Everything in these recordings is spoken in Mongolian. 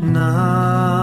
Намайг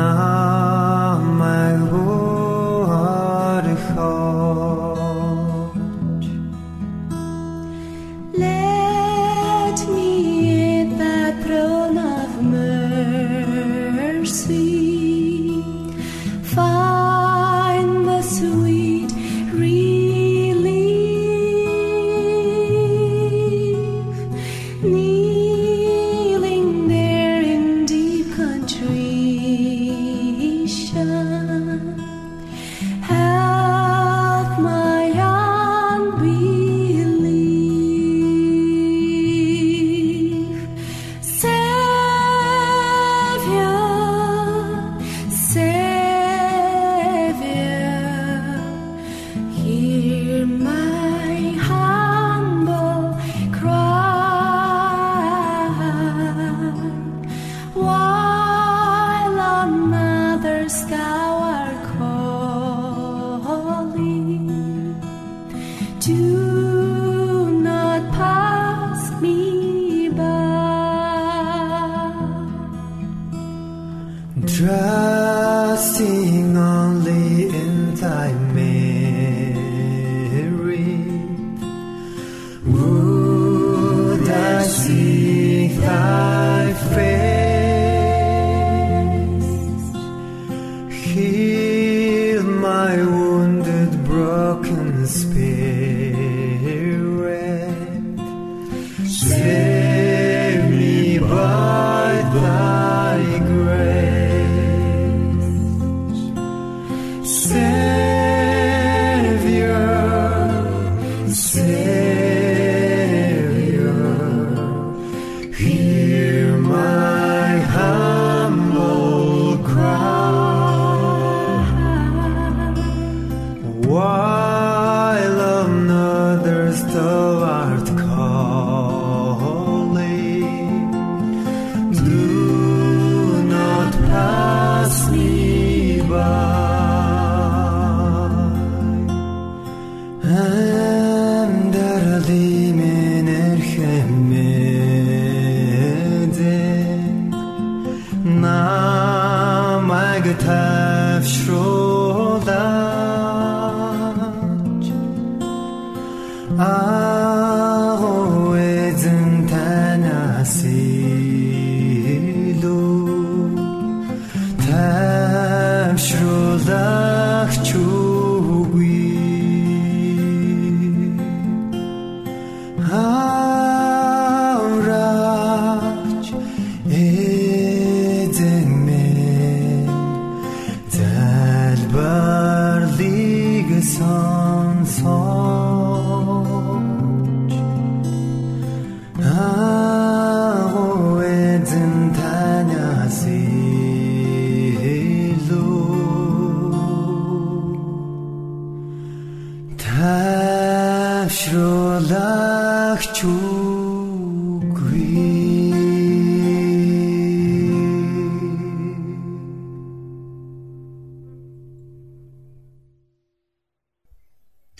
now.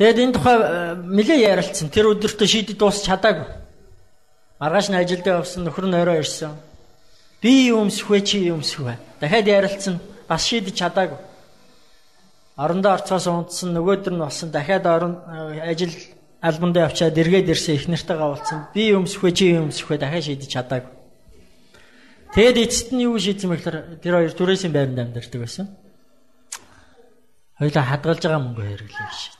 Тэгэд энэ тухай э, нэлээ ярилцсан. Тэр өдөртөө шийдэд дуусч чадаагүй. Маргааш нь ажилдаа явсан нөхөр нь орой ирсэн. Би юу өмсөх вэ чи юу өмсөх вэ? Дахиад ярилцсан. Бас шийдэж чадаагүй. Орондоо орцоос унтсан нөгөөдөр нь болсон. Дахиад орон э, ажил альбандаа явчаад эргээд ирсэн их нартайгаа уулзсан. Би юу өмсөх вэ чи юу өмсөх вэ? Дахиад шийдэж чадаагүй. Тэгэд эцэст нь юу шийдсэн бэ гэхээр тэр хоёр түрээсийн байранд амьдардаг байсан. Хоёлаа хадгалж байгаа мөнгө хэрэглэв шээ.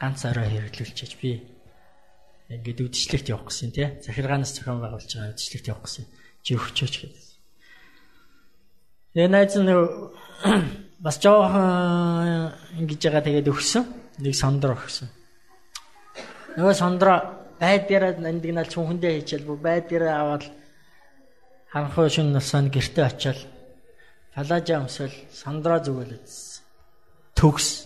ганц орой хэрэглүүлчихэж би ингээд үдшилтэд явах гэсэн тий. Захиргаанаас зохион байгуулж байгаа үдшилтэд явах гэсэн. Чи өгчөөч гэдэг. Тэгээ найз нь бас жоохон ингэж байгаа тэгээд өгсөн. Нэг сондор өгсөн. Нөгөө сондро байдгаараа нандинал чүнхэндээ хийчихэл бүр байдгаараа аваад ханхуу шин насанд гэрте очиад палажа өмсөл сондро зүгэлэжсэн. Төгс.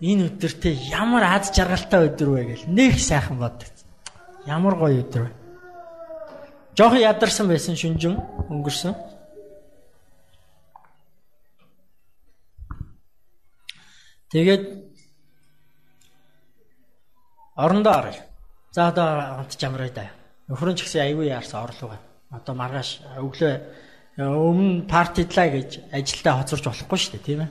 Энэ өдөртөө ямар аз жаргалтай өдөр вэ гэл нэг сайхан боддог. Ямар гоё өдөр вэ. Жохон ядарсан байсан шүнжин өнгөрсөн. Тэгээд орондоо оръё. За одоо онт жамраа да. Нөхрөн ч гэсэн аягүй яарсан орлого. Одоо маргааш өглөө өмнө партидлаа гэж ажилдаа хоцорч болохгүй шүү дээ тийм ээ.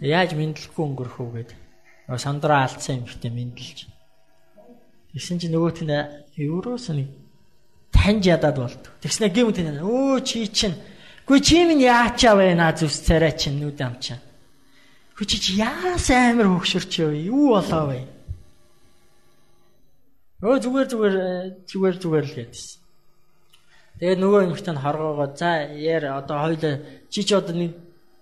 Яаж мэдлэхгүй өнгөрөх үү гэдэг. Нөгөө сандраа алдсан эмхтэй мэдлж. Тэгсэн чинь нөгөөт нь евроос нэг таньж ядаад болд. Тэгснэ гэмт энэ өө чи чинь Гүй чи минь яачаа наа зүс царай чинь нүд амчаа. Гүй чи яас амир хөксөрч юу юу болоо вэ? Өө зүгээр зүгээр зүгээр зүгээр л гэдсэн. Тэгээд нөгөө эмэгтэй нь хоргоогоо за яар одоо хоёул чи ч одоо нэг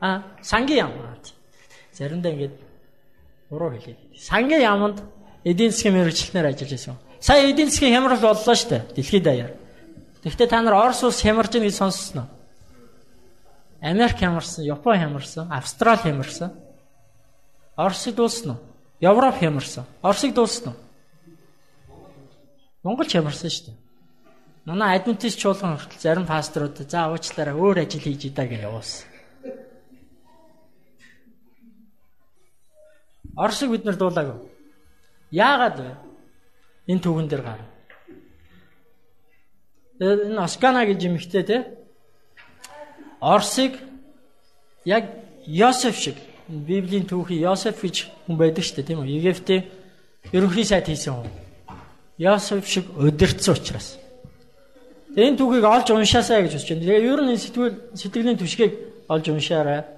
Аа, сангийн яам. Заримдаа ингэж Буруу хэлээ. Сангийн яамд эдийн засгийн мэрэгчлэнээр ажиллаж байсан. Сая эдийн засгийн хямрал боллоо шүү дээ. Дэлхийд даяар. Тэгэхдээ та нар Орос улс хямарж байгааг сонссноо. Америк хямарсан, Япон хямарсан, Австрали хямарсан. Оросыг дуусна уу? Европ хямарсан. Оросыг дуусна уу? Монгол хямарсан шүү дээ. Манай адвентист чуулган хүртэл зарим пасторууд за уучлаарай өөр ажил хийж идаа гэж явуулсан. Оршиг бид нар дуулаагүй. Яагаад вэ? Энэ түүхэн дээр гар. Энэ Оскана гэж юмхтэй те. Орсыг яг Йосеф шиг Библийн түүхий Йосеф гэж хүн байдаг шүү дээ тийм үү? Египтийн ерөнхий сайд хийсэн хүн. Йосеф шиг удирдсан учраас. Энэ түүхийг олж уншаасаа гэж бодож байна. Тэгээ ер нь энэ сэтгэл сэтгэлийн түшгийг олж уншаарай.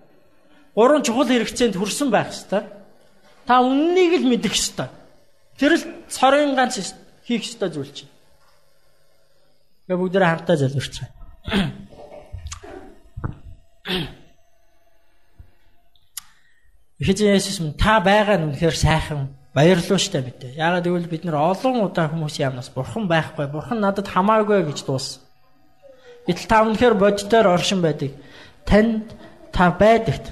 гурван чухал хэрэгцээнд хүрсэн байх ёстой. Та үннийг л мэдэх ёстой. Тэр л цорын ганц хийх ёстой зүйл чинь. Тэгээ бүгдээ хамтдаа залбирч байна. Эхэжээ Есүс минь та байгаа нь үнэхээр сайхан баярлалаа штэ мэдээ. Яагаад гэвэл бид нар олон удаа хүмүүсийн амнаас бурхан байхгүй, бурхан надад хамаагүй гэж дууссан. Гэтэл та үнэхээр бодитоор оршин байдаг. Танд та байдагт